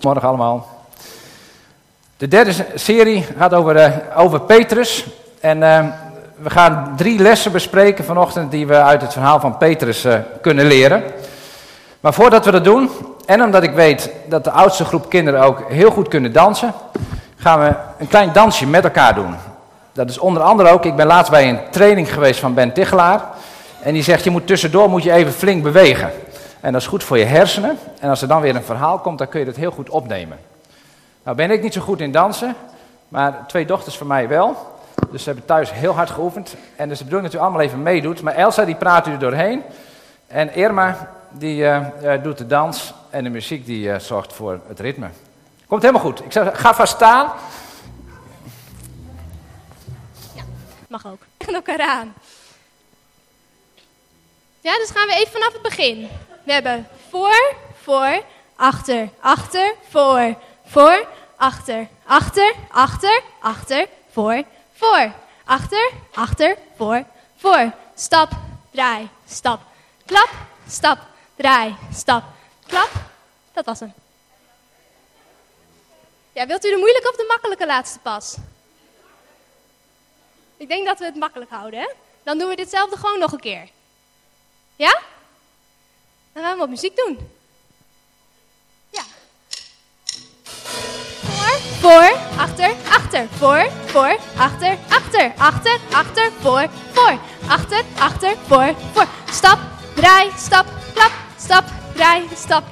Morgen allemaal. De derde serie gaat over, uh, over Petrus. En uh, we gaan drie lessen bespreken vanochtend die we uit het verhaal van Petrus uh, kunnen leren. Maar voordat we dat doen, en omdat ik weet dat de oudste groep kinderen ook heel goed kunnen dansen, gaan we een klein dansje met elkaar doen. Dat is onder andere ook, ik ben laatst bij een training geweest van Ben Tichelaar. En die zegt, je moet tussendoor moet je even flink bewegen. En dat is goed voor je hersenen. En als er dan weer een verhaal komt, dan kun je dat heel goed opnemen. Nou ben ik niet zo goed in dansen, maar twee dochters van mij wel. Dus ze hebben thuis heel hard geoefend. En dus de bedoeling dat u allemaal even meedoet. Maar Elsa die praat u er doorheen. En Irma die uh, uh, doet de dans. En de muziek die uh, zorgt voor het ritme. Komt helemaal goed. Ik zeg, ga vast staan. Ja, mag ook. Tegen elkaar aan. Ja, dus gaan we even vanaf het begin. We hebben voor, voor, achter, achter, voor, voor, achter, achter, achter, achter, voor, voor. Achter, achter, voor, voor. Stap, draai, stap, klap, stap, draai, stap, klap. Dat was hem. Ja, wilt u de moeilijke of de makkelijke laatste pas? Ik denk dat we het makkelijk houden, hè? Dan doen we ditzelfde gewoon nog een keer. Ja? Dan gaan we wat muziek doen. Ja. Voor, voor, achter, achter. Voor, voor, achter, achter. Achter, achter, voor, voor. Achter, achter, voor, voor. Stap, draai, stap, klap. Stap, draai, stap.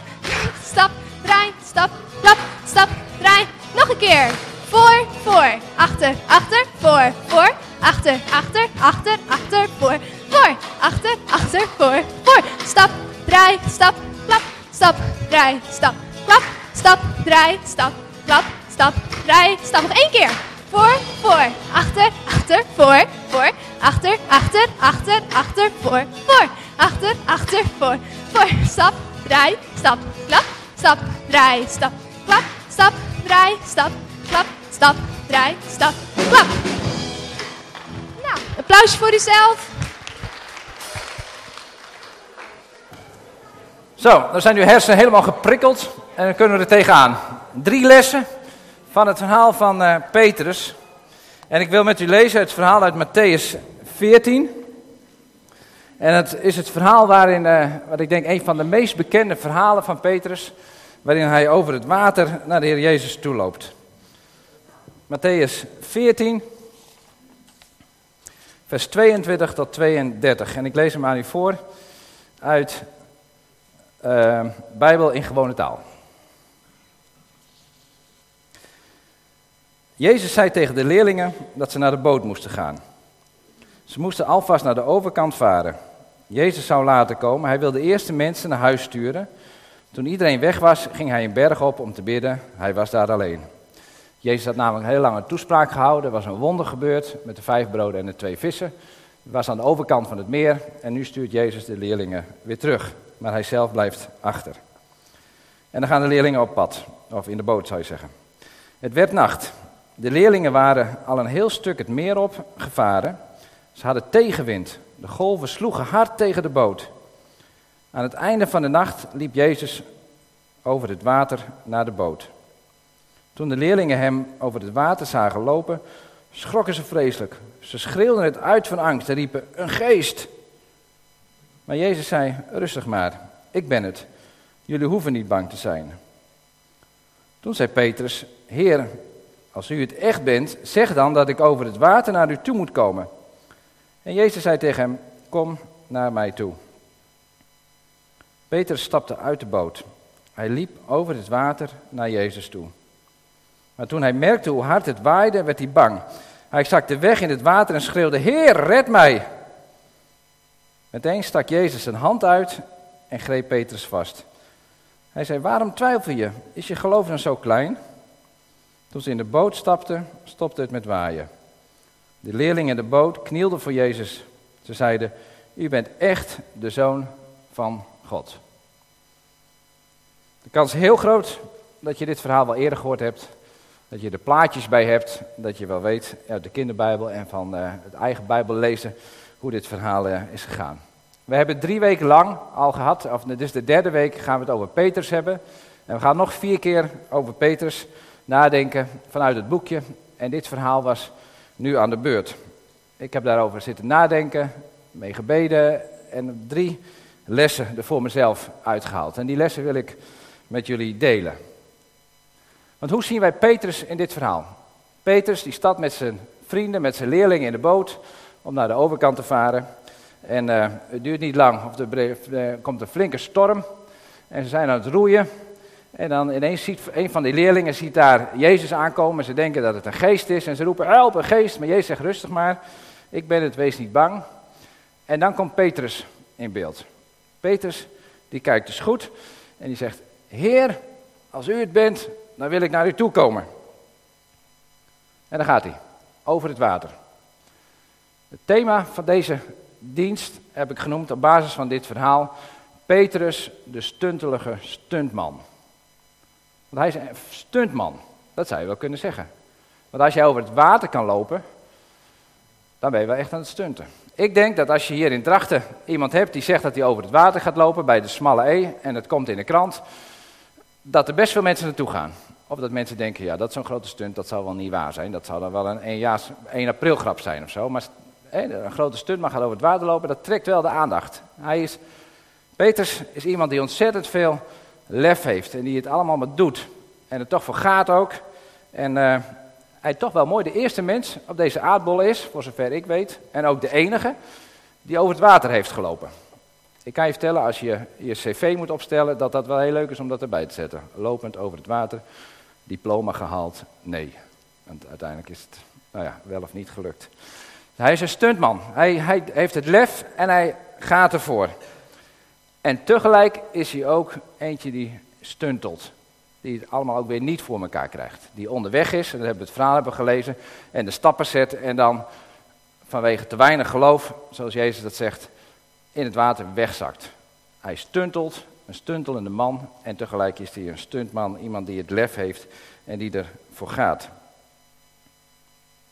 Stap, draai, stap, klap. Stap, draai. Nog een keer. Voor, voor, achter, achter, voor, voor. Achter, achter, achter, achter, voor, voor. Achter, achter, voor, voor. Stap, draai, stap, klap, stap, draai, stap, klap, stap, draai, stap, klap, stap, draai, stap. Nog één keer. Voor, voor, achter, achter, voor, voor, achter, achter, achter, achter, voor, voor, achter, achter, voor, voor. Stap, draai, stap, klap, stap, draai, stap, klap, stap, draai, stap, klap, stap, draai, stap, klap. Nou, applausje voor uzelf. Zo, dan zijn uw hersenen helemaal geprikkeld en dan kunnen we er tegenaan. Drie lessen van het verhaal van uh, Petrus. En ik wil met u lezen het verhaal uit Matthäus 14. En het is het verhaal waarin, uh, wat ik denk, een van de meest bekende verhalen van Petrus, waarin hij over het water naar de Heer Jezus toe loopt. Matthäus 14, vers 22 tot 32. En ik lees hem aan u voor uit uh, Bijbel in gewone taal. Jezus zei tegen de leerlingen dat ze naar de boot moesten gaan. Ze moesten alvast naar de overkant varen. Jezus zou later komen. Hij wilde eerst de mensen naar huis sturen. Toen iedereen weg was, ging hij een berg op om te bidden. Hij was daar alleen. Jezus had namelijk een heel lange toespraak gehouden. Er was een wonder gebeurd met de vijf broden en de twee vissen. Hij was aan de overkant van het meer en nu stuurt Jezus de leerlingen weer terug. Maar hij zelf blijft achter. En dan gaan de leerlingen op pad, of in de boot zou je zeggen. Het werd nacht. De leerlingen waren al een heel stuk het meer op gevaren. Ze hadden tegenwind. De golven sloegen hard tegen de boot. Aan het einde van de nacht liep Jezus over het water naar de boot. Toen de leerlingen hem over het water zagen lopen, schrokken ze vreselijk. Ze schreeuwden het uit van angst en riepen: Een geest! Maar Jezus zei: Rustig maar, ik ben het. Jullie hoeven niet bang te zijn. Toen zei Petrus: Heer, als u het echt bent, zeg dan dat ik over het water naar u toe moet komen. En Jezus zei tegen hem: Kom naar mij toe. Petrus stapte uit de boot. Hij liep over het water naar Jezus toe. Maar toen hij merkte hoe hard het waaide, werd hij bang. Hij zakte weg in het water en schreeuwde: Heer, red mij! Meteen stak Jezus zijn hand uit en greep Petrus vast. Hij zei: Waarom twijfel je? Is je geloof dan zo klein? Toen ze in de boot stapten, stopte het met waaien. De leerlingen in de boot knielden voor Jezus. Ze zeiden: U bent echt de zoon van God. De kans is heel groot dat je dit verhaal wel eerder gehoord hebt. Dat je er plaatjes bij hebt. Dat je wel weet uit de kinderbijbel en van uh, het eigen Bijbel lezen hoe dit verhaal uh, is gegaan. We hebben drie weken lang al gehad, of dit is de derde week, gaan we het over Peters hebben. En we gaan nog vier keer over Petrus nadenken vanuit het boekje. En dit verhaal was nu aan de beurt. Ik heb daarover zitten nadenken, mee gebeden en drie lessen er voor mezelf uitgehaald. En die lessen wil ik met jullie delen. Want hoe zien wij Petrus in dit verhaal? Petrus die staat met zijn vrienden, met zijn leerlingen in de boot om naar de overkant te varen. En uh, het duurt niet lang, of er komt een flinke storm. En ze zijn aan het roeien. En dan ineens ziet een van die leerlingen ziet daar Jezus aankomen. Ze denken dat het een geest is. En ze roepen, help, een geest. Maar Jezus zegt, rustig maar. Ik ben het, wees niet bang. En dan komt Petrus in beeld. Petrus, die kijkt dus goed. En die zegt, Heer, als u het bent, dan wil ik naar u toe komen. En dan gaat hij, over het water. Het thema van deze dienst heb ik genoemd op basis van dit verhaal. Petrus, de stuntelige stuntman. Want hij is een stuntman, dat zou je wel kunnen zeggen. Want als jij over het water kan lopen, dan ben je wel echt aan het stunten. Ik denk dat als je hier in Drachten iemand hebt die zegt dat hij over het water gaat lopen bij de smalle E en het komt in de krant, dat er best veel mensen naartoe gaan. Of dat mensen denken, ja, dat is zo'n grote stunt, dat zou wel niet waar zijn. Dat zou dan wel een 1, 1 april grap zijn of zo. Maar een grote stuntman gaat over het water lopen, dat trekt wel de aandacht. Hij is, Peters is iemand die ontzettend veel lef heeft en die het allemaal maar doet. En er toch voor gaat ook. En uh, hij toch wel mooi de eerste mens op deze aardbol is, voor zover ik weet. En ook de enige die over het water heeft gelopen. Ik kan je vertellen, als je je cv moet opstellen, dat dat wel heel leuk is om dat erbij te zetten. Lopend over het water, diploma gehaald, nee. Want uiteindelijk is het, nou ja, wel of niet gelukt. Hij is een stuntman. Hij, hij heeft het lef en hij gaat ervoor. En tegelijk is hij ook eentje die stuntelt. Die het allemaal ook weer niet voor elkaar krijgt. Die onderweg is, en dat hebben we het verhaal hebben gelezen. En de stappen zet en dan vanwege te weinig geloof, zoals Jezus dat zegt, in het water wegzakt. Hij stuntelt, een stuntelende man. En tegelijk is hij een stuntman, iemand die het lef heeft en die ervoor gaat.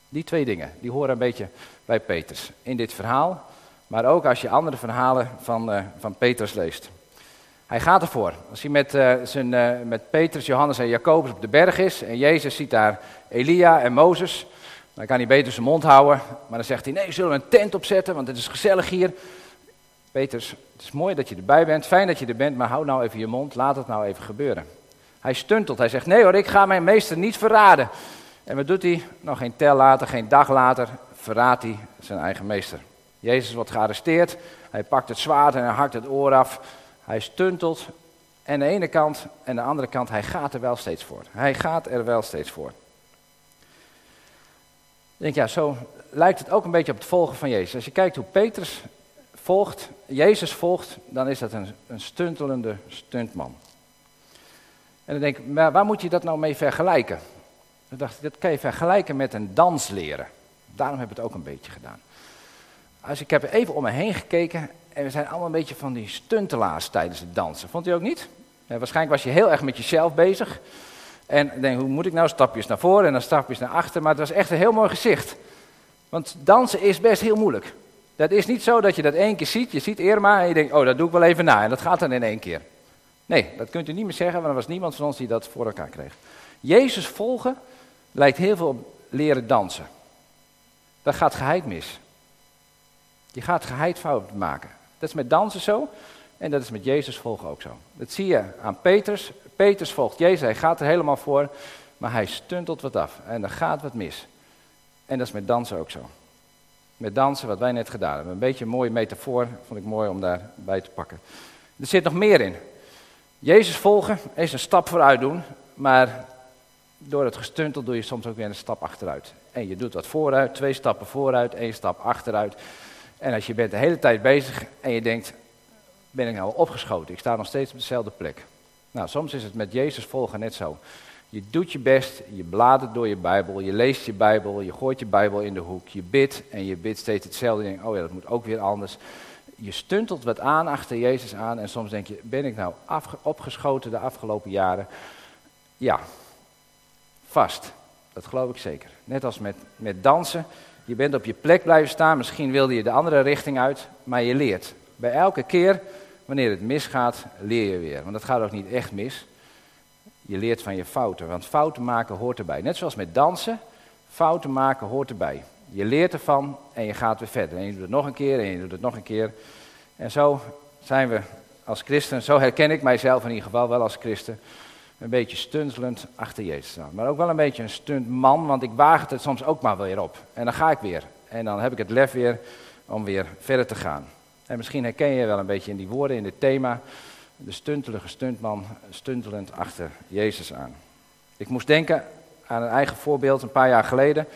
Die twee dingen, die horen een beetje bij Peters in dit verhaal. Maar ook als je andere verhalen van, uh, van Petrus leest. Hij gaat ervoor. Als hij met, uh, zijn, uh, met Petrus, Johannes en Jacobus op de berg is en Jezus ziet daar Elia en Mozes, dan kan hij beter zijn mond houden. Maar dan zegt hij, nee, zullen we een tent opzetten, want het is gezellig hier. Petrus, het is mooi dat je erbij bent, fijn dat je er bent, maar hou nou even je mond, laat het nou even gebeuren. Hij stuntelt, hij zegt, nee hoor, ik ga mijn meester niet verraden. En wat doet hij? Nog geen tel later, geen dag later, verraadt hij zijn eigen meester. Jezus wordt gearresteerd, hij pakt het zwaard en hij hakt het oor af. Hij stuntelt en de ene kant en de andere kant, hij gaat er wel steeds voor. Hij gaat er wel steeds voor. Ik denk, ja, zo lijkt het ook een beetje op het volgen van Jezus. Als je kijkt hoe Petrus volgt, Jezus volgt, dan is dat een, een stuntelende stuntman. En dan denk ik, maar waar moet je dat nou mee vergelijken? Ik dacht, dat kan je vergelijken met een dans leren. Daarom heb ik het ook een beetje gedaan. Als ik heb even om me heen gekeken en we zijn allemaal een beetje van die stuntelaars tijdens het dansen. Vond u ook niet? Waarschijnlijk was je heel erg met jezelf bezig. En denk, hoe moet ik nou? Stapjes naar voren en dan stapjes naar achter. Maar het was echt een heel mooi gezicht. Want dansen is best heel moeilijk. Dat is niet zo dat je dat één keer ziet. Je ziet Irma en je denkt, oh, dat doe ik wel even na. En dat gaat dan in één keer. Nee, dat kunt u niet meer zeggen, want er was niemand van ons die dat voor elkaar kreeg. Jezus volgen lijkt heel veel op leren dansen. Dat gaat geheid mis. Je gaat geheid fout maken. Dat is met dansen zo en dat is met Jezus volgen ook zo. Dat zie je aan Peters. Peters volgt Jezus, hij gaat er helemaal voor, maar hij stuntelt wat af en er gaat wat mis. En dat is met dansen ook zo. Met dansen, wat wij net gedaan hebben. Een beetje een mooie metafoor, vond ik mooi om daarbij te pakken. Er zit nog meer in. Jezus volgen is een stap vooruit doen, maar door het gestuntel doe je soms ook weer een stap achteruit. En je doet wat vooruit, twee stappen vooruit, één stap achteruit. En als je bent de hele tijd bezig en je denkt, ben ik nou opgeschoten? Ik sta nog steeds op dezelfde plek. Nou, soms is het met Jezus volgen net zo. Je doet je best, je bladert door je Bijbel, je leest je Bijbel, je gooit je Bijbel in de hoek, je bidt en je bidt steeds hetzelfde. Je denkt, oh ja, dat moet ook weer anders. Je stuntelt wat aan achter Jezus aan en soms denk je, ben ik nou opgeschoten de afgelopen jaren? Ja, vast. Dat geloof ik zeker. Net als met, met dansen. Je bent op je plek blijven staan, misschien wilde je de andere richting uit, maar je leert. Bij elke keer wanneer het misgaat, leer je weer. Want dat gaat ook niet echt mis. Je leert van je fouten, want fouten maken hoort erbij. Net zoals met dansen, fouten maken hoort erbij. Je leert ervan en je gaat weer verder. En je doet het nog een keer en je doet het nog een keer. En zo zijn we als christen, zo herken ik mijzelf in ieder geval wel als christen, een beetje stuntelend achter Jezus staan. Maar ook wel een beetje een stuntman, want ik waag het soms ook maar weer op. En dan ga ik weer. En dan heb ik het lef weer om weer verder te gaan. En misschien herken je wel een beetje in die woorden, in dit thema, de stuntelige stuntman, stuntelend achter Jezus aan. Ik moest denken aan een eigen voorbeeld een paar jaar geleden.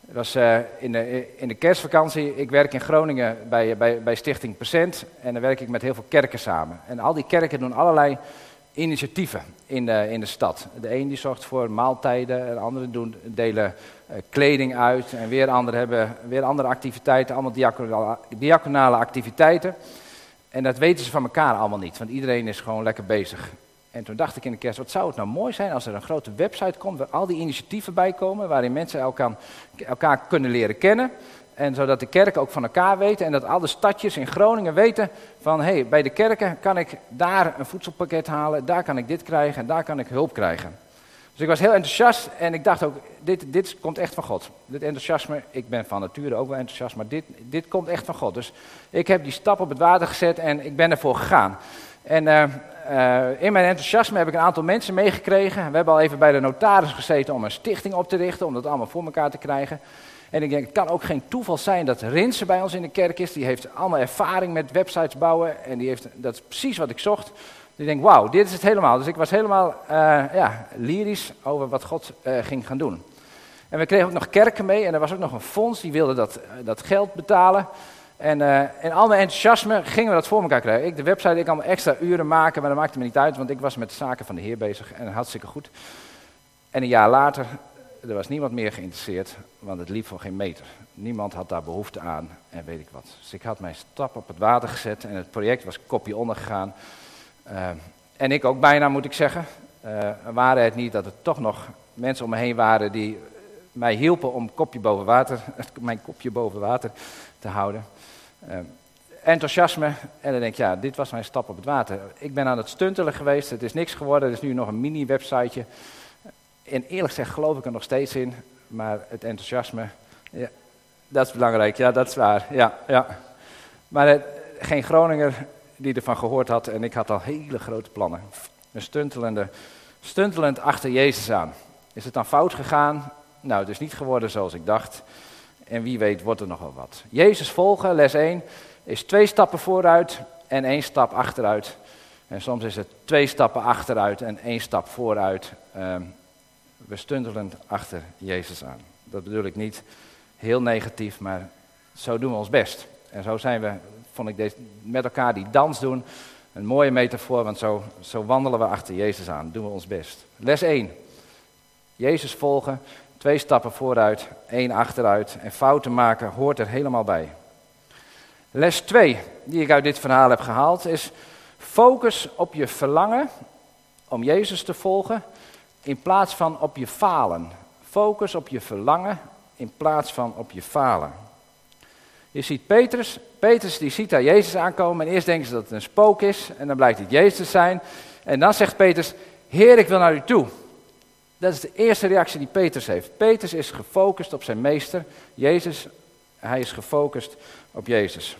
Dat was uh, in, de, in de kerstvakantie. Ik werk in Groningen bij, bij, bij Stichting Percent. En dan werk ik met heel veel kerken samen. En al die kerken doen allerlei initiatieven in de, in de stad. De een die zorgt voor maaltijden, de andere doen, delen uh, kleding uit. En weer anderen hebben weer andere activiteiten, allemaal diaconale, diaconale activiteiten. En dat weten ze van elkaar allemaal niet, want iedereen is gewoon lekker bezig. En toen dacht ik in de kerst, wat zou het nou mooi zijn als er een grote website komt waar al die initiatieven bij komen, waarin mensen elkaar, elkaar kunnen leren kennen. En zodat de kerken ook van elkaar weten en dat alle stadjes in Groningen weten van hé, hey, bij de kerken kan ik daar een voedselpakket halen, daar kan ik dit krijgen en daar kan ik hulp krijgen. Dus ik was heel enthousiast en ik dacht ook, dit, dit komt echt van God. Dit enthousiasme, ik ben van nature ook wel enthousiast, maar dit, dit komt echt van God. Dus ik heb die stap op het water gezet en ik ben ervoor gegaan. En uh, uh, in mijn enthousiasme heb ik een aantal mensen meegekregen. We hebben al even bij de notaris gezeten om een stichting op te richten, om dat allemaal voor elkaar te krijgen. En ik denk, het kan ook geen toeval zijn dat Rinse bij ons in de kerk is. Die heeft allemaal ervaring met websites bouwen en die heeft, dat is precies wat ik zocht. Dus ik denk, wauw, dit is het helemaal. Dus ik was helemaal uh, ja, lyrisch over wat God ging gaan doen. En we kregen ook nog kerken mee en er was ook nog een fonds die wilde dat, dat geld betalen. En in al mijn enthousiasme gingen we dat voor elkaar krijgen. Ik de website, ik allemaal extra uren maken, maar dat maakte me niet uit, want ik was met de zaken van de Heer bezig en hartstikke goed. En een jaar later, er was niemand meer geïnteresseerd, want het liep voor geen meter. Niemand had daar behoefte aan en weet ik wat. Dus ik had mijn stap op het water gezet en het project was kopje ondergegaan. Uh, en ik ook bijna, moet ik zeggen. Uh, waren het niet dat er toch nog mensen om me heen waren die mij hielpen om kopje boven water, mijn kopje boven water te houden. Uh, enthousiasme. En dan denk ik, ja, dit was mijn stap op het water. Ik ben aan het stuntelen geweest, het is niks geworden. Er is nu nog een mini-websiteje. En eerlijk gezegd geloof ik er nog steeds in. Maar het enthousiasme, ja, dat is belangrijk. Ja, dat is waar. Ja, ja. Maar uh, geen Groninger die ervan gehoord had. En ik had al hele grote plannen. Een stuntelende, stuntelend achter Jezus aan. Is het dan fout gegaan? Nou, het is niet geworden zoals ik dacht. En wie weet wordt er nog wel wat. Jezus volgen, les 1, is twee stappen vooruit en één stap achteruit. En soms is het twee stappen achteruit en één stap vooruit. Um, we stuntelend achter Jezus aan. Dat bedoel ik niet heel negatief, maar zo doen we ons best. En zo zijn we, vond ik deze, met elkaar die dans doen, een mooie metafoor, want zo, zo wandelen we achter Jezus aan, doen we ons best. Les 1. Jezus volgen, Twee stappen vooruit, één achteruit. En fouten maken hoort er helemaal bij. Les 2, die ik uit dit verhaal heb gehaald, is focus op je verlangen om Jezus te volgen in plaats van op je falen. Focus op je verlangen in plaats van op je falen. Je ziet Petrus, Petrus die ziet daar Jezus aankomen en eerst denken ze dat het een spook is en dan blijkt het Jezus zijn. En dan zegt Petrus, Heer ik wil naar u toe. Dat is de eerste reactie die Petrus heeft. Petrus is gefocust op zijn meester, Jezus. Hij is gefocust op Jezus.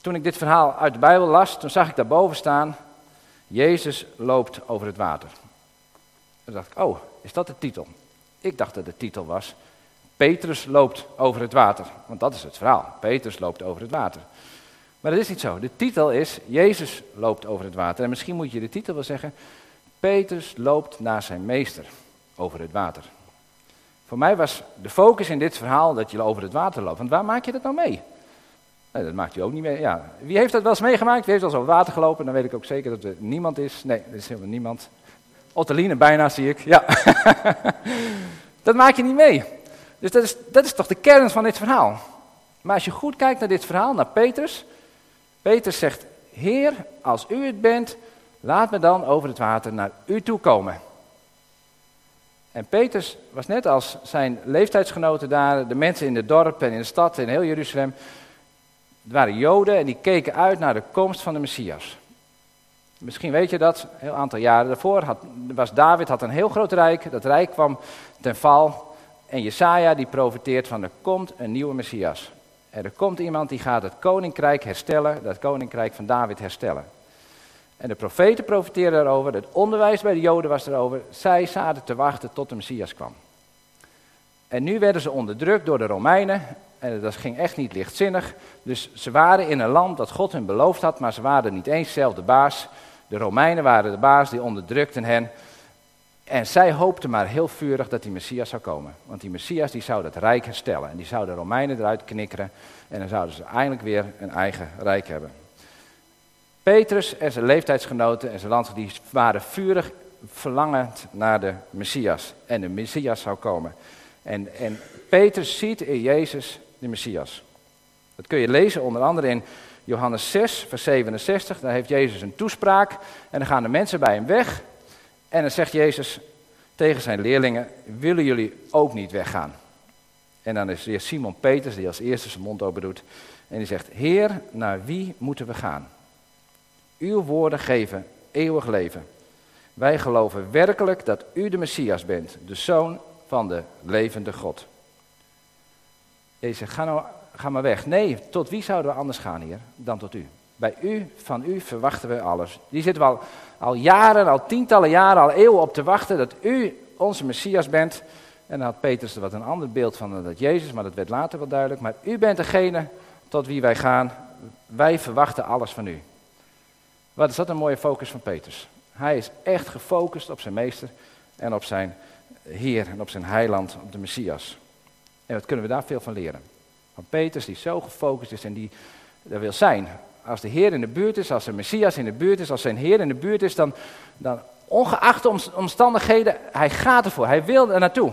Toen ik dit verhaal uit de Bijbel las, toen zag ik daarboven staan, Jezus loopt over het water. Toen dacht ik, oh, is dat de titel? Ik dacht dat de titel was, Petrus loopt over het water. Want dat is het verhaal, Petrus loopt over het water. Maar dat is niet zo. De titel is, Jezus loopt over het water. En misschien moet je de titel wel zeggen, Petrus loopt naar zijn meester over het water. Voor mij was de focus in dit verhaal dat je over het water loopt. Want waar maak je dat nou mee? Nee, dat maakt je ook niet mee. Ja. Wie heeft dat wel eens meegemaakt? Wie heeft wel eens over water gelopen? Dan weet ik ook zeker dat er niemand is. Nee, er is helemaal niemand. Otteline bijna, zie ik. Ja. dat maak je niet mee. Dus dat is, dat is toch de kern van dit verhaal. Maar als je goed kijkt naar dit verhaal, naar Petrus. Petrus zegt, Heer, als u het bent, Laat me dan over het water naar u toe komen. En Petrus was net als zijn leeftijdsgenoten daar, de mensen in het dorp en in de stad en in heel Jeruzalem. Het waren Joden en die keken uit naar de komst van de Messias. Misschien weet je dat, een heel aantal jaren daarvoor had, was David had een heel groot rijk. Dat rijk kwam ten val. En Jesaja die profiteert van er komt een nieuwe Messias. Er komt iemand die gaat het koninkrijk herstellen, dat koninkrijk van David herstellen. En de profeten profiteerden daarover, het onderwijs bij de Joden was erover. Zij zaten te wachten tot de Messias kwam. En nu werden ze onderdrukt door de Romeinen. En dat ging echt niet lichtzinnig. Dus ze waren in een land dat God hun beloofd had, maar ze waren niet eens zelf de baas. De Romeinen waren de baas, die onderdrukten hen. En zij hoopten maar heel vurig dat die Messias zou komen. Want die Messias die zou dat rijk herstellen. En die zou de Romeinen eruit knikkeren. En dan zouden ze eindelijk weer een eigen rijk hebben. Petrus en zijn leeftijdsgenoten en zijn land die waren vurig verlangend naar de Messias. En de Messias zou komen. En, en Petrus ziet in Jezus de Messias. Dat kun je lezen onder andere in Johannes 6, vers 67. Daar heeft Jezus een toespraak en dan gaan de mensen bij hem weg. En dan zegt Jezus tegen zijn leerlingen, willen jullie ook niet weggaan? En dan is weer Simon Peters die als eerste zijn mond open doet. En die zegt, Heer, naar wie moeten we gaan? Uw woorden geven eeuwig leven. Wij geloven werkelijk dat u de Messias bent, de Zoon van de levende God. Jezus zegt, ga, nou, ga maar weg. Nee, tot wie zouden we anders gaan hier dan tot u? Bij u, van u verwachten we alles. Die zitten we al, jaren, al tientallen jaren, al eeuwen op te wachten dat u onze Messias bent. En dan had Petrus er wat een ander beeld van dat Jezus, maar dat werd later wel duidelijk. Maar u bent degene tot wie wij gaan. Wij verwachten alles van u. Wat is dat een mooie focus van Petrus? Hij is echt gefocust op zijn meester en op zijn Heer en op zijn heiland, op de Messias. En wat kunnen we daar veel van leren? Van Petrus die zo gefocust is en die er wil zijn. Als de Heer in de buurt is, als de Messias in de buurt is, als zijn Heer in de buurt is, dan, dan ongeacht de omstandigheden, hij gaat ervoor, hij wil er naartoe.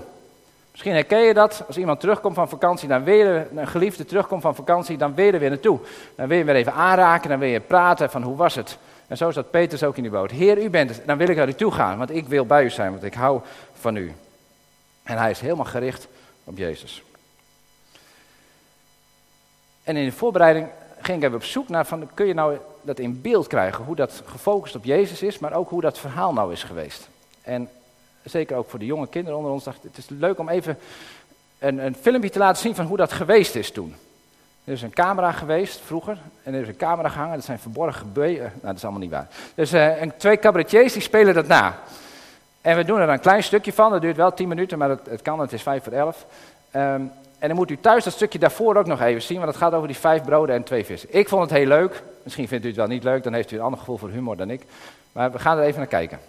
Misschien herken je dat, als iemand terugkomt van vakantie, dan weer een geliefde terugkomt van vakantie, dan weer er weer naartoe. Dan wil je weer even aanraken, dan wil je praten van hoe was het. En zo zat Petrus ook in die boot. Heer, u bent het, dan wil ik naar u toe gaan, want ik wil bij u zijn, want ik hou van u. En hij is helemaal gericht op Jezus. En in de voorbereiding ging ik even op zoek naar, van, kun je nou dat in beeld krijgen, hoe dat gefocust op Jezus is, maar ook hoe dat verhaal nou is geweest. En zeker ook voor de jonge kinderen onder ons, dacht het is leuk om even een, een filmpje te laten zien van hoe dat geweest is toen. Er is een camera geweest vroeger en er is een camera gehangen, dat zijn verborgen gebeurten. Nou, dat is allemaal niet waar. Dus uh, twee cabaretiers die spelen dat na. En we doen er een klein stukje van, dat duurt wel 10 minuten, maar het, het kan, het is 5 voor 11. Um, en dan moet u thuis dat stukje daarvoor ook nog even zien, want het gaat over die vijf broden en twee vissen. Ik vond het heel leuk. Misschien vindt u het wel niet leuk, dan heeft u een ander gevoel voor humor dan ik. Maar we gaan er even naar kijken.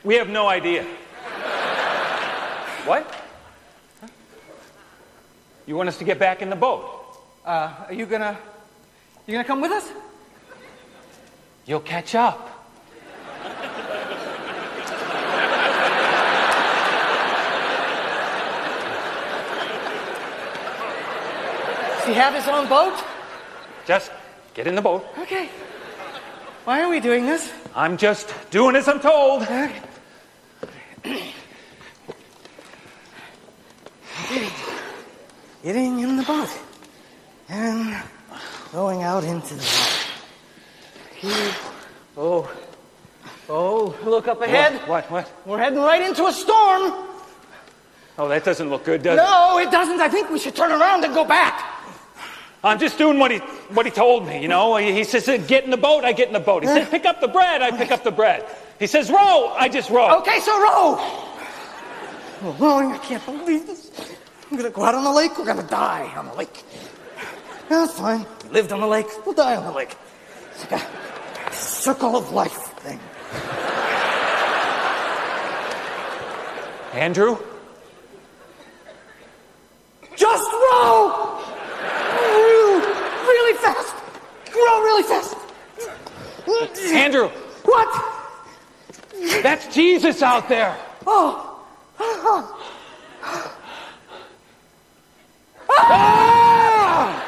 We have no idea. what? You want us to get back in the boat? Uh, are you gonna, you gonna come with us? You'll catch up. He have his own boat? Just get in the boat. Okay. Why are we doing this? I'm just doing as I'm told. Okay. Getting in the boat and going out into the water. Oh, oh, look up ahead. What? What? We're heading right into a storm. Oh, that doesn't look good, does it? No, it doesn't. I think we should turn around and go back. I'm just doing what he what he told me, you know. He, he says, uh, get in the boat, I get in the boat. He says, pick up the bread, I pick up the bread. He says, row, I just row. Okay, so row. Oh, I can't believe this. I'm gonna go out on the lake. We're gonna die on the lake. Yeah, that's fine. We lived on the lake. We'll die on the lake. It's like a circle of life thing. Andrew? Just! Row really fast. Row really fast. Andrew, What? that's Jesus out there. Oh. Ah!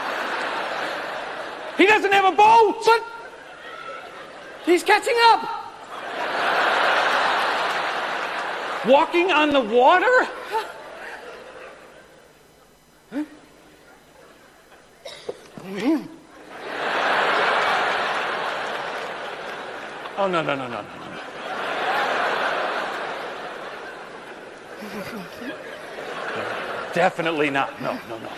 He doesn't have a boat. But he's catching up. Walking on the water? No, no, no, no, no. Definitely not. No, no, no.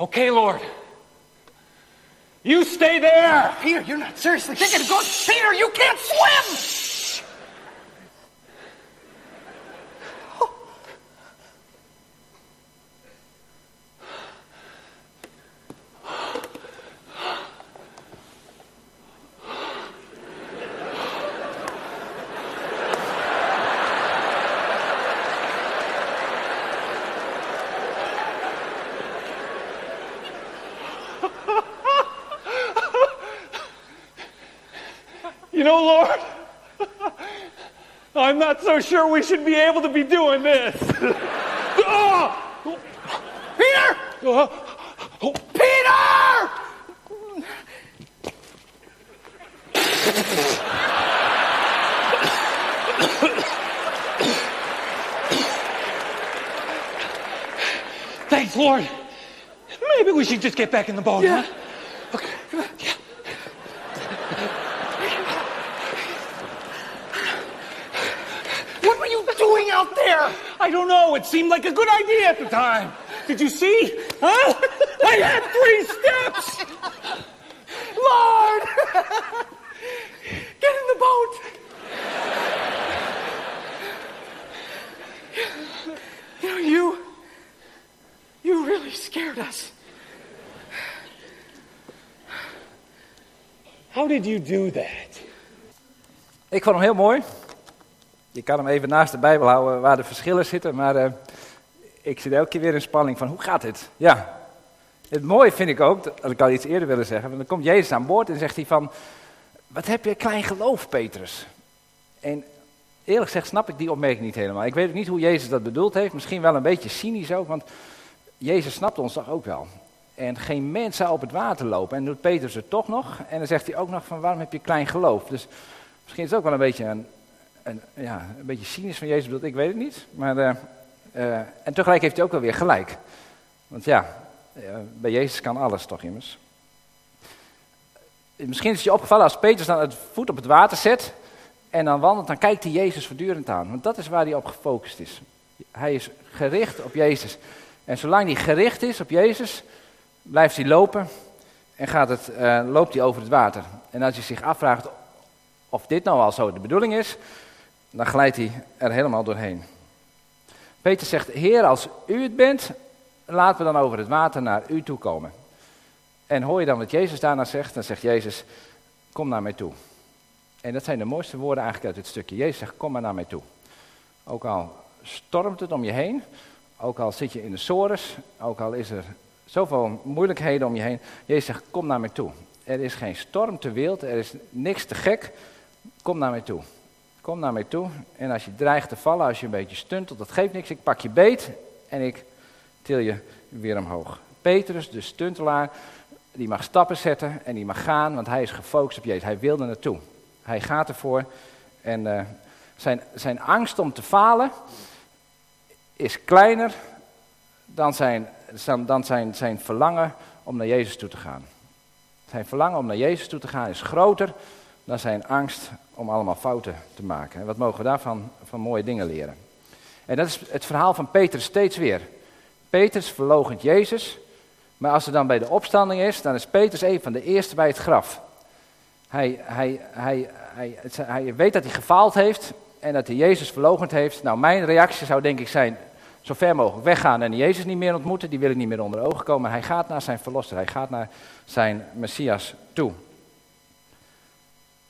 Okay, Lord. You stay there. Peter, you're not seriously thinking of going. Peter, you can't swim! You know, Lord, I'm not so sure we should be able to be doing this. oh! Peter! Oh! Peter! Thanks, Lord. Maybe we should just get back in the boat, Yeah. huh? Okay. Yeah. What were you doing out there? I don't know. It seemed like a good idea at the time. Did you see? Huh? I had three steps. Lord! Get in the boat! You know, you. You really scared us. How did you do that? Ik vond hem heel mooi. Je kan hem even naast de Bijbel houden waar de verschillen zitten, maar eh, ik zit elke keer weer in spanning van hoe gaat dit? Ja. Het mooie vind ik ook, dat ik al iets eerder willen zeggen, want dan komt Jezus aan boord en zegt hij van, wat heb je klein geloof, Petrus? En eerlijk gezegd snap ik die opmerking niet helemaal. Ik weet ook niet hoe Jezus dat bedoeld heeft, misschien wel een beetje cynisch ook, want Jezus snapt ons toch ook wel. En geen mens zou op het water lopen. En doet Petrus het toch nog. En dan zegt hij ook nog van waarom heb je klein geloof? Dus misschien is het ook wel een beetje een, een, ja, een beetje cynisch van Jezus bedoeld, ik weet het niet. Maar, eh, eh, en tegelijk heeft hij ook wel weer gelijk. Want ja, eh, bij Jezus kan alles toch immers. Misschien is het je opgevallen als Petrus dan het voet op het water zet en dan wandelt, dan kijkt hij Jezus voortdurend aan. Want dat is waar hij op gefocust is. Hij is gericht op Jezus. En zolang hij gericht is op Jezus, blijft hij lopen en gaat het, loopt hij over het water. En als hij zich afvraagt of dit nou al zo de bedoeling is, dan glijdt hij er helemaal doorheen. Peter zegt, Heer, als u het bent, laten we dan over het water naar u toe komen. En hoor je dan wat Jezus daarna zegt, dan zegt Jezus, kom naar mij toe. En dat zijn de mooiste woorden eigenlijk uit dit stukje. Jezus zegt, kom maar naar mij toe. Ook al stormt het om je heen, ook al zit je in de sores, ook al is er zoveel moeilijkheden om je heen. Jezus zegt, kom naar mij toe. Er is geen storm te wild, er is niks te gek. Kom naar mij toe. Kom naar mij toe. En als je dreigt te vallen, als je een beetje stuntelt, dat geeft niks. Ik pak je beet en ik til je weer omhoog. Petrus, de stuntelaar, die mag stappen zetten en die mag gaan, want hij is gefocust op Jezus. Hij wil er naartoe. Hij gaat ervoor. En uh, zijn, zijn angst om te falen is kleiner dan zijn, dan zijn, zijn verlangen om naar Jezus toe te gaan. Zijn verlangen om naar Jezus toe te gaan is groter dan zijn angst om allemaal fouten te maken. En wat mogen we daarvan van mooie dingen leren? En dat is het verhaal van Petrus steeds weer. Petrus verloochent Jezus, maar als er dan bij de opstanding is, dan is Petrus een van de eerste bij het graf. Hij, hij, hij, hij, hij weet dat hij gefaald heeft en dat hij Jezus verloochend heeft. Nou, mijn reactie zou denk ik zijn, zo ver mogelijk weggaan en Jezus niet meer ontmoeten. Die wil ik niet meer onder ogen komen. Hij gaat naar zijn verlosser, hij gaat naar zijn Messias toe.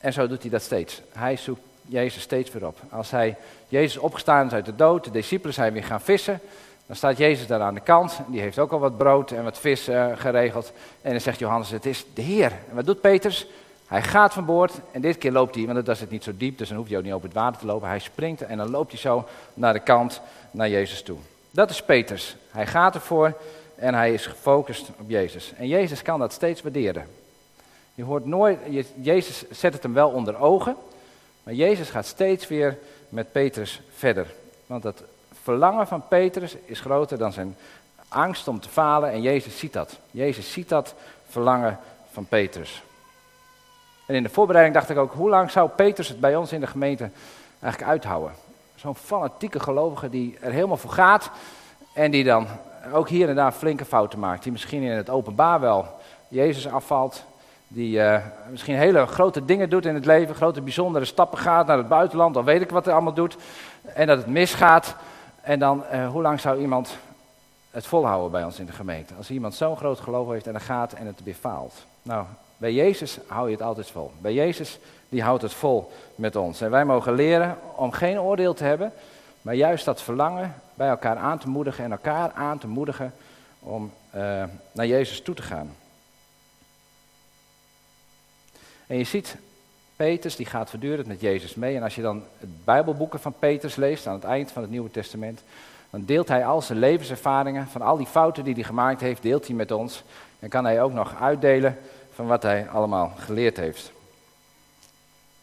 En zo doet hij dat steeds. Hij zoekt Jezus steeds weer op. Als hij Jezus opgestaan is uit de dood, de discipelen zijn weer gaan vissen, dan staat Jezus daar aan de kant. Die heeft ook al wat brood en wat vis uh, geregeld. En dan zegt Johannes, het is de Heer. En wat doet Petrus? Hij gaat van boord en dit keer loopt hij, want dat is het niet zo diep, dus dan hoeft hij ook niet op het water te lopen. Hij springt en dan loopt hij zo naar de kant, naar Jezus toe. Dat is Petrus. Hij gaat ervoor en hij is gefocust op Jezus. En Jezus kan dat steeds waarderen. Je hoort nooit, Jezus zet het hem wel onder ogen, maar Jezus gaat steeds weer met Petrus verder. Want dat verlangen van Petrus is groter dan zijn angst om te falen en Jezus ziet dat. Jezus ziet dat verlangen van Petrus. En in de voorbereiding dacht ik ook, hoe lang zou Petrus het bij ons in de gemeente eigenlijk uithouden? Zo'n fanatieke gelovige die er helemaal voor gaat en die dan ook hier en daar flinke fouten maakt. Die misschien in het openbaar wel Jezus afvalt. Die uh, misschien hele grote dingen doet in het leven, grote bijzondere stappen gaat naar het buitenland, dan weet ik wat hij allemaal doet. En dat het misgaat. En dan, uh, hoe lang zou iemand het volhouden bij ons in de gemeente? Als iemand zo'n groot geloof heeft en dan gaat en het weer faalt. Nou, bij Jezus hou je het altijd vol. Bij Jezus, die houdt het vol met ons. En wij mogen leren om geen oordeel te hebben, maar juist dat verlangen bij elkaar aan te moedigen en elkaar aan te moedigen om uh, naar Jezus toe te gaan. En je ziet, Petrus die gaat voortdurend met Jezus mee. En als je dan het Bijbelboeken van Petrus leest aan het eind van het Nieuwe Testament, dan deelt hij al zijn levenservaringen van al die fouten die hij gemaakt heeft, deelt hij met ons. En kan hij ook nog uitdelen van wat hij allemaal geleerd heeft.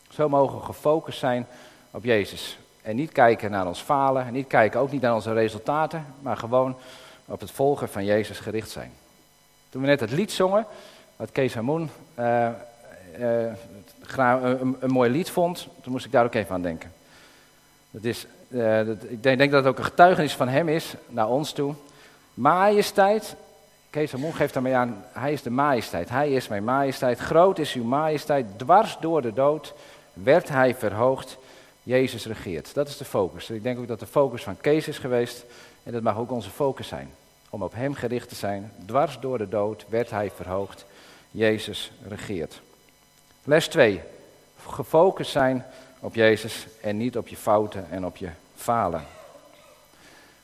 Zo mogen we gefocust zijn op Jezus. En niet kijken naar ons falen, en niet kijken ook niet naar onze resultaten, maar gewoon op het volgen van Jezus gericht zijn. Toen we net het lied zongen, wat Kees Hamoen uh, uh, een, mooi lied vond, toen moest ik daar ook even aan denken. Dat is, uh, dat, ik denk, denk, dat het ook een getuigenis van hem is naar ons toe. Majesteit, Kees Hamoen geeft daarmee aan, hij is de majesteit. Hij is mijn majesteit, groot is uw majesteit, dwars door de dood werd hij verhoogd. Jezus regeert. Dat is de focus. Ik denk ook dat de focus van Kees is geweest. En dat mag ook onze focus zijn. Om op hem gericht te zijn. Dwars door de dood werd hij verhoogd. Jezus regeert. Les 2. Gefocust zijn op Jezus en niet op je fouten en op je falen.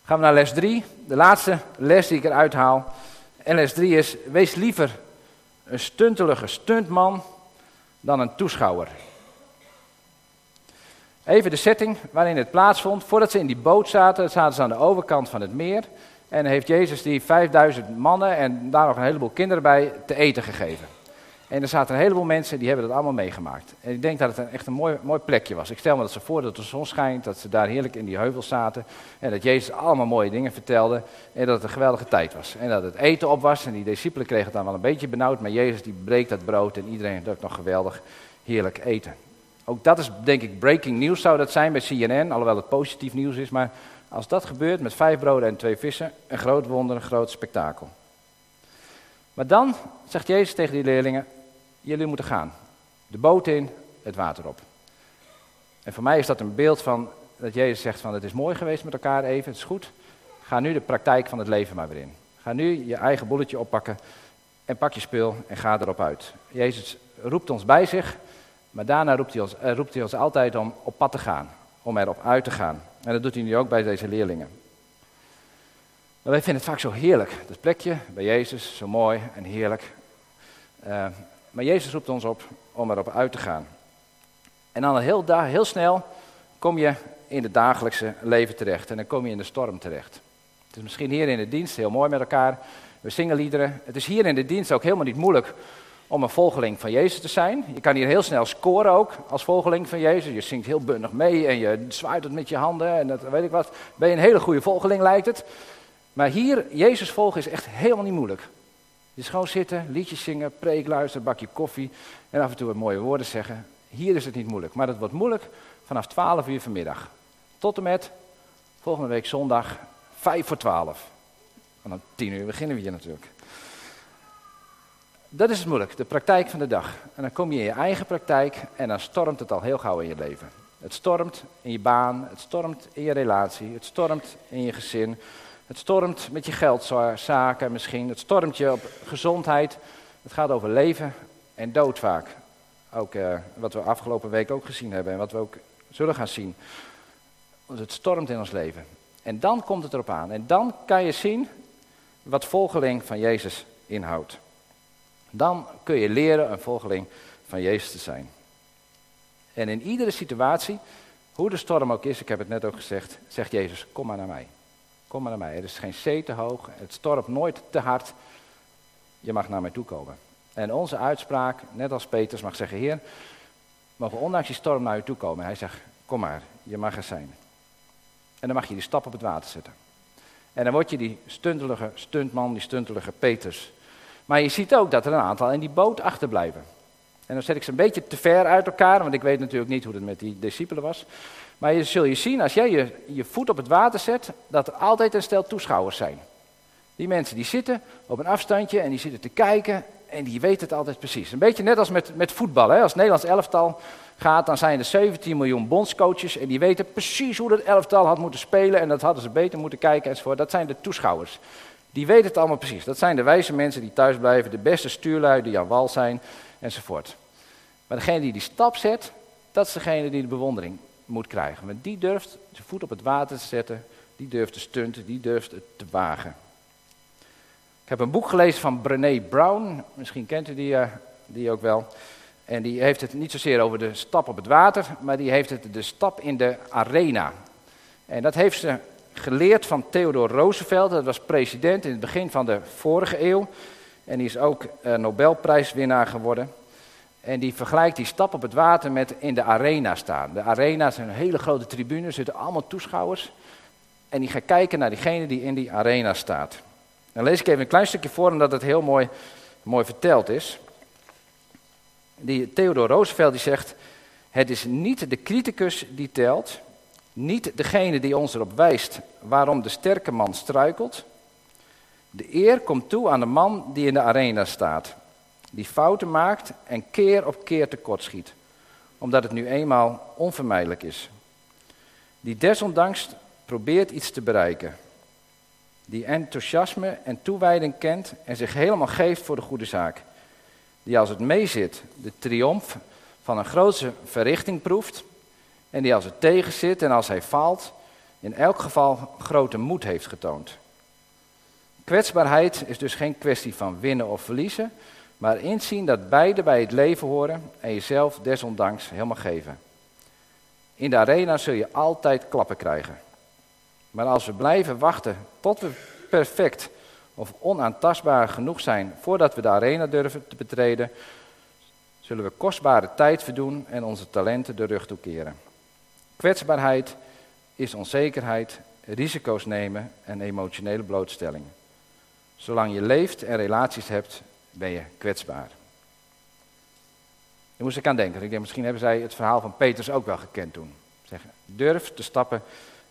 Gaan we naar les 3. De laatste les die ik eruit haal. En les 3 is: wees liever een stuntelige stuntman dan een toeschouwer. Even de setting waarin het plaatsvond. Voordat ze in die boot zaten, zaten ze aan de overkant van het meer. En heeft Jezus die 5000 mannen en daar nog een heleboel kinderen bij te eten gegeven. En er zaten een heleboel mensen die hebben dat allemaal meegemaakt. En ik denk dat het een, echt een mooi, mooi plekje was. Ik stel me dat ze voor dat de zon schijnt, dat ze daar heerlijk in die heuvels zaten. En dat Jezus allemaal mooie dingen vertelde. En dat het een geweldige tijd was. En dat het eten op was. En die discipelen kregen het dan wel een beetje benauwd. Maar Jezus die breekt dat brood en iedereen heeft nog geweldig heerlijk eten. Ook dat is denk ik breaking news zou dat zijn bij CNN, alhoewel het positief nieuws is. Maar als dat gebeurt met vijf broden en twee vissen, een groot wonder, een groot spektakel. Maar dan zegt Jezus tegen die leerlingen, jullie moeten gaan. De boot in, het water op. En voor mij is dat een beeld van dat Jezus zegt van het is mooi geweest met elkaar even, het is goed. Ga nu de praktijk van het leven maar weer in. Ga nu je eigen bolletje oppakken en pak je spul en ga erop uit. Jezus roept ons bij zich maar daarna roept hij, ons, uh, roept hij ons altijd om op pad te gaan, om erop uit te gaan. En dat doet hij nu ook bij deze leerlingen. Maar wij vinden het vaak zo heerlijk, dat plekje bij Jezus, zo mooi en heerlijk. Uh, maar Jezus roept ons op om erop uit te gaan. En dan heel, heel snel kom je in het dagelijkse leven terecht en dan kom je in de storm terecht. Het is misschien hier in de dienst heel mooi met elkaar. We zingen liederen. Het is hier in de dienst ook helemaal niet moeilijk om een volgeling van Jezus te zijn. Je kan hier heel snel scoren ook als volgeling van Jezus. Je zingt heel bundig mee en je zwaait het met je handen en dat weet ik wat. Ben je een hele goede volgeling lijkt het. Maar hier, Jezus volgen is echt helemaal niet moeilijk. Is gewoon zitten, liedjes zingen, preek luisteren, bakje koffie en af en toe wat mooie woorden zeggen. Hier is het niet moeilijk, maar het wordt moeilijk vanaf 12 uur vanmiddag. Tot en met volgende week zondag 5 voor 12. En dan 10 uur beginnen we hier natuurlijk. Dat is het moeilijk, de praktijk van de dag. En dan kom je in je eigen praktijk en dan stormt het al heel gauw in je leven. Het stormt in je baan, het stormt in je relatie, het stormt in je gezin. Het stormt met je geldzaken misschien, het stormt je op gezondheid. Het gaat over leven en dood vaak. Ook eh, wat we afgelopen week ook gezien hebben en wat we ook zullen gaan zien. Want het stormt in ons leven. En dan komt het erop aan. En dan kan je zien wat volgeling van Jezus inhoudt. Dan kun je leren een volgeling van Jezus te zijn. En in iedere situatie, hoe de storm ook is, ik heb het net ook gezegd, zegt Jezus, kom maar naar mij. Kom maar naar mij. Er is geen zee te hoog, het stormt nooit te hard. Je mag naar mij toe komen. En onze uitspraak, net als Peters, mag zeggen, Heer, mogen ondanks die storm naar u toe komen. Hij zegt, kom maar, je mag er zijn. En dan mag je die stap op het water zetten. En dan word je die stuntelige stuntman, die stuntelige Peters. Maar je ziet ook dat er een aantal in die boot achterblijven. En dan zet ik ze een beetje te ver uit elkaar, want ik weet natuurlijk niet hoe het met die discipelen was. Maar je zul je zien, als jij je, je voet op het water zet, dat er altijd een stel toeschouwers zijn. Die mensen die zitten op een afstandje en die zitten te kijken en die weten het altijd precies. Een beetje net als met, met voetbal. Hè? Als Nederlands elftal gaat, dan zijn er 17 miljoen bondscoaches en die weten precies hoe dat elftal had moeten spelen en dat hadden ze beter moeten kijken enzovoort. Dat zijn de toeschouwers. Die weten het allemaal precies. Dat zijn de wijze mensen die thuis blijven, de beste stuurlui die aan wal zijn enzovoort. Maar degene die die stap zet, dat is degene die de bewondering moet krijgen. Want die durft zijn voet op het water te zetten, die durft te stunten, die durft het te wagen. Ik heb een boek gelezen van Brené Brown, misschien kent u die, uh, die ook wel. En die heeft het niet zozeer over de stap op het water, maar die heeft het de stap in de arena. En dat heeft ze geleerd van Theodore Roosevelt, dat was president in het begin van de vorige eeuw. En die is ook uh, Nobelprijswinnaar geworden. En die vergelijkt die stap op het water met in de arena staan. De arena is een hele grote tribune, zitten allemaal toeschouwers. En die gaan kijken naar diegene die in die arena staat. Dan lees ik even een klein stukje voor, omdat het heel mooi, mooi verteld is. Die Theodore Roosevelt die zegt, het is niet de criticus die telt, niet degene die ons erop wijst waarom de sterke man struikelt. De eer komt toe aan de man die in de arena staat, die fouten maakt en keer op keer tekortschiet, omdat het nu eenmaal onvermijdelijk is. Die desondanks probeert iets te bereiken, die enthousiasme en toewijding kent en zich helemaal geeft voor de goede zaak. Die als het meezit de triomf van een grootse verrichting proeft. En die als het tegenzit en als hij faalt, in elk geval grote moed heeft getoond. Kwetsbaarheid is dus geen kwestie van winnen of verliezen, maar inzien dat beide bij het leven horen en jezelf desondanks helemaal geven. In de arena zul je altijd klappen krijgen. Maar als we blijven wachten tot we perfect of onaantastbaar genoeg zijn voordat we de arena durven te betreden, zullen we kostbare tijd verdoen en onze talenten de rug toekeren. Kwetsbaarheid is onzekerheid, risico's nemen en emotionele blootstelling. Zolang je leeft en relaties hebt, ben je kwetsbaar. Daar moest ik aan denken. Ik denk, misschien hebben zij het verhaal van Petrus ook wel gekend toen. Zeggen, durf te stappen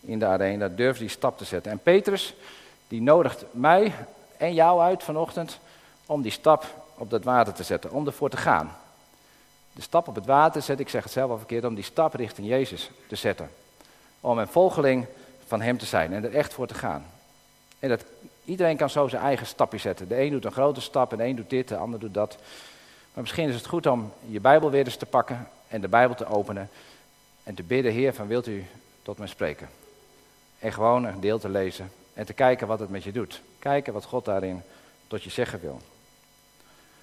in de arena, durf die stap te zetten. En Petrus, die nodigt mij en jou uit vanochtend om die stap op dat water te zetten, om ervoor te gaan. De stap op het water zet, ik zeg het zelf al verkeerd, om die stap richting Jezus te zetten. Om een volgeling van Hem te zijn en er echt voor te gaan. En dat, iedereen kan zo zijn eigen stapje zetten. De een doet een grote stap en de een doet dit, de ander doet dat. Maar misschien is het goed om je Bijbel weer eens te pakken en de Bijbel te openen en te bidden, Heer, van wilt u tot mij spreken? En gewoon een deel te lezen en te kijken wat het met je doet. Kijken wat God daarin tot je zeggen wil.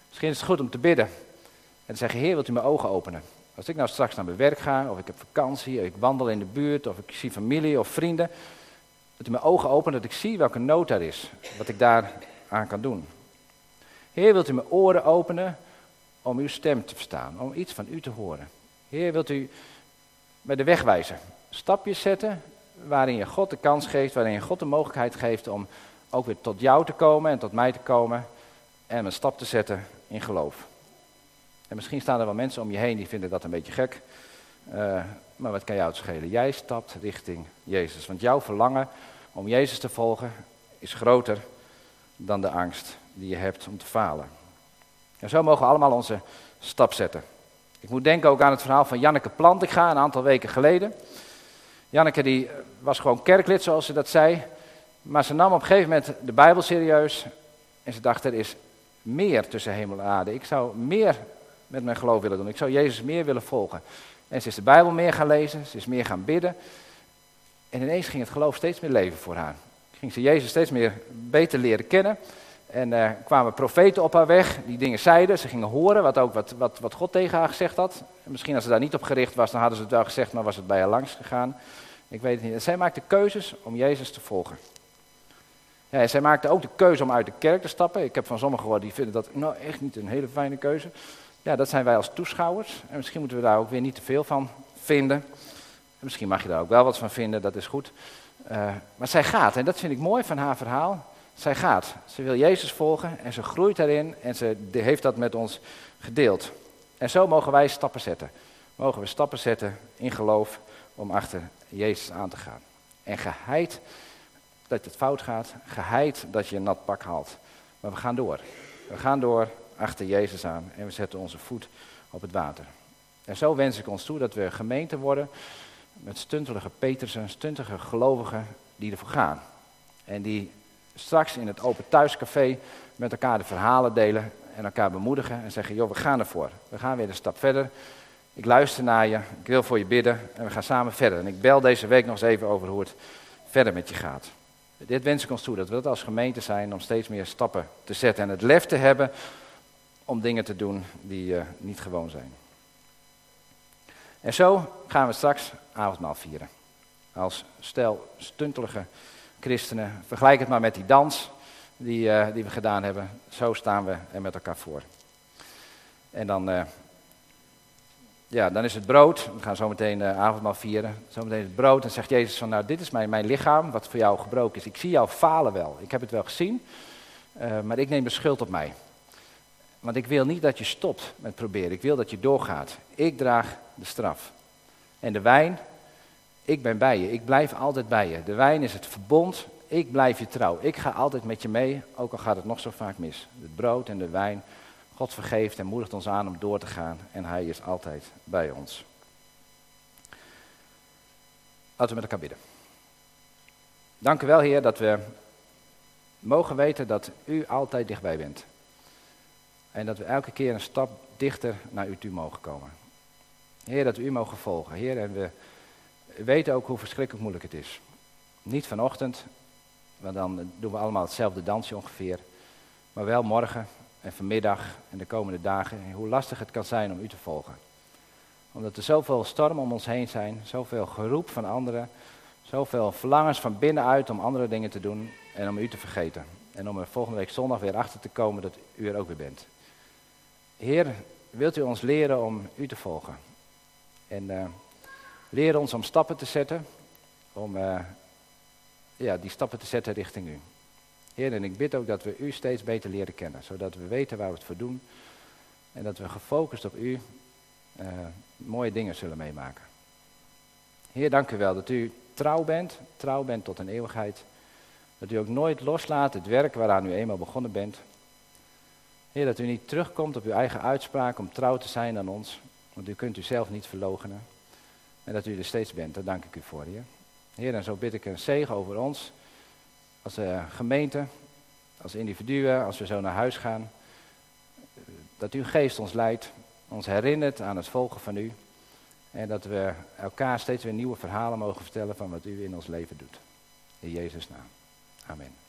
Misschien is het goed om te bidden en te zeggen, Heer, wilt u mijn ogen openen? Als ik nou straks naar mijn werk ga, of ik heb vakantie, of ik wandel in de buurt, of ik zie familie of vrienden, dat u mijn ogen opent, dat ik zie welke nood daar is, wat ik daar aan kan doen. Heer, wilt u mijn oren openen om uw stem te verstaan, om iets van u te horen. Heer, wilt u mij de weg wijzen, stapjes zetten waarin je God de kans geeft, waarin je God de mogelijkheid geeft om ook weer tot jou te komen en tot mij te komen en een stap te zetten in geloof. En misschien staan er wel mensen om je heen die vinden dat een beetje gek. Uh, maar wat kan jou het schelen? Jij stapt richting Jezus. Want jouw verlangen om Jezus te volgen is groter dan de angst die je hebt om te falen. En zo mogen we allemaal onze stap zetten. Ik moet denken ook aan het verhaal van Janneke Plantinga een aantal weken geleden. Janneke die was gewoon kerklid, zoals ze dat zei. Maar ze nam op een gegeven moment de Bijbel serieus. En ze dacht, er is meer tussen hemel en aarde. Ik zou meer met mijn geloof willen doen. Ik zou Jezus meer willen volgen. En ze is de Bijbel meer gaan lezen, ze is meer gaan bidden. En ineens ging het geloof steeds meer leven voor haar. Ging ze Jezus steeds meer beter leren kennen. En uh, kwamen profeten op haar weg, die dingen zeiden. Ze gingen horen wat, ook wat, wat, wat God tegen haar gezegd had. En misschien als ze daar niet op gericht was, dan hadden ze het wel gezegd, maar was het bij haar langs gegaan. Ik weet het niet. En zij maakte keuzes om Jezus te volgen. Ja, zij maakte ook de keuze om uit de kerk te stappen. Ik heb van sommigen gehoord die vinden dat nou echt niet een hele fijne keuze. Ja, dat zijn wij als toeschouwers. En misschien moeten we daar ook weer niet te veel van vinden. En misschien mag je daar ook wel wat van vinden, dat is goed. Eh, maar zij gaat, en dat vind ik mooi van haar verhaal. Zij gaat. Ze wil Jezus volgen en ze groeit daarin en ze heeft dat met ons gedeeld. En zo mogen wij stappen zetten. Mogen we stappen zetten in geloof om achter Jezus aan te gaan. En geheid dat het fout gaat, geheid dat je een nat pak haalt. Maar we gaan door. We gaan door achter Jezus aan en we zetten onze voet op het water. En zo wens ik ons toe dat we gemeente worden met stuntelige Petersen, stuntige gelovigen die ervoor gaan. En die straks in het open thuiscafé met elkaar de verhalen delen en elkaar bemoedigen en zeggen, joh, we gaan ervoor. We gaan weer een stap verder. Ik luister naar je, ik wil voor je bidden en we gaan samen verder. En ik bel deze week nog eens even over hoe het verder met je gaat. Dit wens ik ons toe, dat we dat als gemeente zijn om steeds meer stappen te zetten en het lef te hebben om dingen te doen die eh, niet gewoon zijn. En zo gaan we straks avondmaal vieren. Als stel stuntelige christenen. Vergelijk het maar met die dans die, eh, die we gedaan hebben. Zo staan we er met elkaar voor. En dan, eh, ja, dan is het brood. We gaan zo meteen avondmaal vieren. Zometeen het brood. En zegt Jezus van, nou dit is mijn, mijn lichaam wat voor jou gebroken is. Ik zie jou falen wel. Ik heb het wel gezien. maar ik neem de schuld op mij. Want ik wil niet dat je stopt met proberen. Ik wil dat je doorgaat. Ik draag de straf. En de wijn, ik ben bij je. Ik blijf altijd bij je. De wijn is het verbond. Ik blijf je trouw. Ik ga altijd met je mee, ook al gaat het nog zo vaak mis. Het brood en de wijn. God vergeeft en moedigt ons aan om door te gaan. En hij is altijd bij ons. Laten we met elkaar bidden. Dank u wel, Heer, dat we mogen weten dat u altijd dichtbij bent. En dat we elke keer een stap dichter naar u toe mogen komen. Heer, dat we u mogen volgen. Heer, en we weten ook hoe verschrikkelijk moeilijk het is. Niet vanochtend, want dan doen we allemaal hetzelfde dansje ongeveer. Maar wel morgen en vanmiddag en de komende dagen. En hoe lastig het kan zijn om u te volgen. Omdat er zoveel stormen om ons heen zijn, zoveel geroep van anderen. Zoveel verlangens van binnenuit om andere dingen te doen en om u te vergeten. En om er volgende week zondag weer achter te komen dat u er ook weer bent. Heer, wilt u ons leren om u te volgen? En uh, leer ons om stappen te zetten, om uh, ja, die stappen te zetten richting u. Heer, en ik bid ook dat we u steeds beter leren kennen, zodat we weten waar we het voor doen. En dat we gefocust op u uh, mooie dingen zullen meemaken. Heer, dank u wel dat u trouw bent, trouw bent tot een eeuwigheid. Dat u ook nooit loslaat het werk waaraan u eenmaal begonnen bent. Heer, dat u niet terugkomt op uw eigen uitspraak om trouw te zijn aan ons. Want u kunt u zelf niet verloochenen. En dat u er steeds bent, daar dank ik u voor, Heer. Heer, en zo bid ik een zegen over ons. Als uh, gemeente, als individuen, als we zo naar huis gaan. Dat uw geest ons leidt, ons herinnert aan het volgen van u. En dat we elkaar steeds weer nieuwe verhalen mogen vertellen van wat u in ons leven doet. In Jezus' naam. Amen.